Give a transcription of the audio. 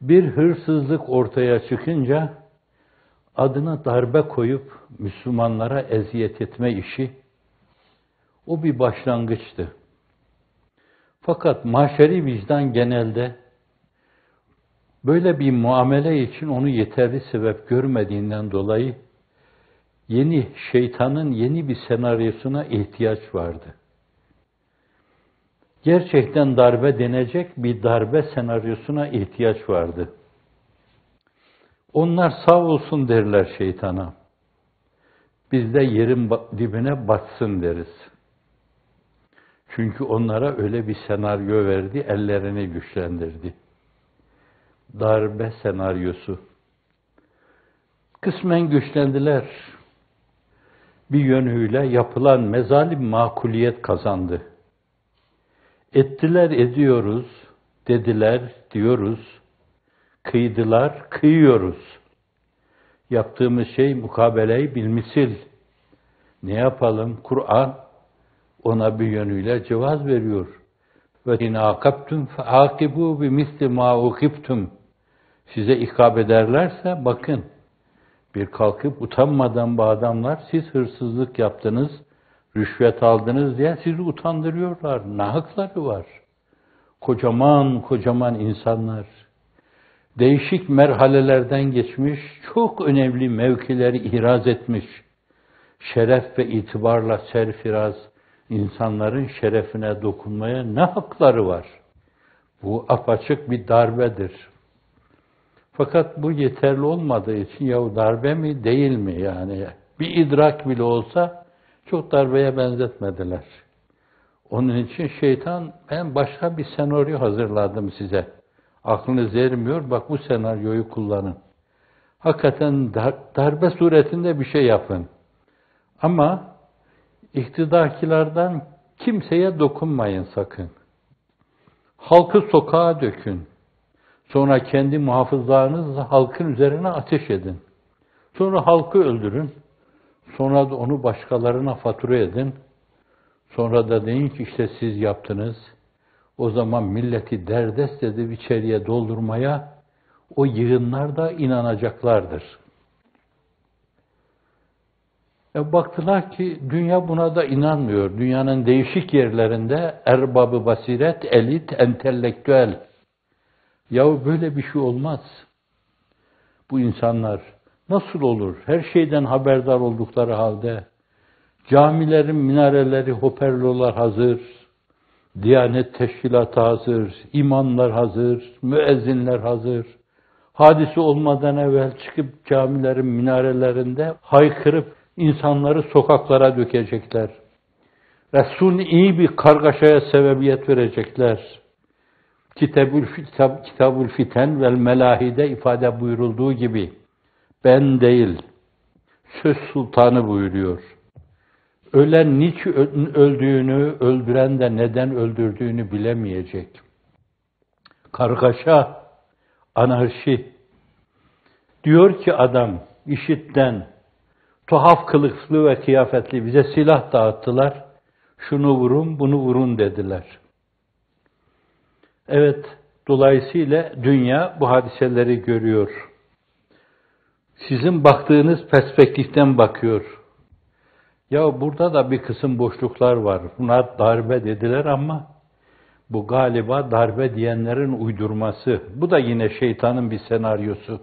Bir hırsızlık ortaya çıkınca adına darbe koyup Müslümanlara eziyet etme işi o bir başlangıçtı. Fakat maşeri vicdan genelde böyle bir muamele için onu yeterli sebep görmediğinden dolayı yeni şeytanın yeni bir senaryosuna ihtiyaç vardı. Gerçekten darbe denecek bir darbe senaryosuna ihtiyaç vardı. Onlar sağ olsun derler şeytana. Biz de yerin dibine batsın deriz. Çünkü onlara öyle bir senaryo verdi, ellerini güçlendirdi. Darbe senaryosu. Kısmen güçlendiler. Bir yönüyle yapılan mezalim makuliyet kazandı. Ettiler ediyoruz, dediler diyoruz, kıydılar kıyıyoruz. Yaptığımız şey mukabeleyi bilmisil. Ne yapalım? Kur'an ona bir yönüyle cevaz veriyor. Ve in akabtum akibu bi misli ma ukibtum. Size ikab ederlerse bakın. Bir kalkıp utanmadan bu adamlar siz hırsızlık yaptınız, rüşvet aldınız diye sizi utandırıyorlar. Ne hakları var? Kocaman kocaman insanlar. Değişik merhalelerden geçmiş, çok önemli mevkileri ihraz etmiş. Şeref ve itibarla serfiraz, insanların şerefine dokunmaya ne hakları var? Bu apaçık bir darbedir. Fakat bu yeterli olmadığı için ya darbe mi değil mi yani bir idrak bile olsa çok darbeye benzetmediler. Onun için şeytan ben başka bir senaryo hazırladım size. Aklınız ermiyor bak bu senaryoyu kullanın. Hakikaten dar, darbe suretinde bir şey yapın. Ama iktidarkilerden kimseye dokunmayın sakın. Halkı sokağa dökün. Sonra kendi muhafızlarınızla halkın üzerine ateş edin. Sonra halkı öldürün. Sonra da onu başkalarına fatura edin. Sonra da deyin ki işte siz yaptınız. O zaman milleti derdest edip içeriye doldurmaya o yığınlar da inanacaklardır. E baktılar ki dünya buna da inanmıyor. Dünyanın değişik yerlerinde erbabı basiret, elit, entelektüel. Ya böyle bir şey olmaz. Bu insanlar nasıl olur? Her şeyden haberdar oldukları halde camilerin minareleri, hoparlörler hazır, Diyanet teşkilatı hazır, imamlar hazır, müezzinler hazır. Hadisi olmadan evvel çıkıp camilerin minarelerinde haykırıp insanları sokaklara dökecekler. Resul iyi bir kargaşaya sebebiyet verecekler. Kitabül, kitab, Kitabül Fiten vel Melahide ifade buyurulduğu gibi ben değil, söz sultanı buyuruyor. Ölen niçin öldüğünü, öldüren de neden öldürdüğünü bilemeyecek. Kargaşa, anarşi. Diyor ki adam, işitten, tuhaf kılıklı ve kıyafetli bize silah dağıttılar. Şunu vurun, bunu vurun dediler. Evet, dolayısıyla dünya bu hadiseleri görüyor. Sizin baktığınız perspektiften bakıyor. Ya burada da bir kısım boşluklar var. Buna darbe dediler ama bu galiba darbe diyenlerin uydurması. Bu da yine şeytanın bir senaryosu.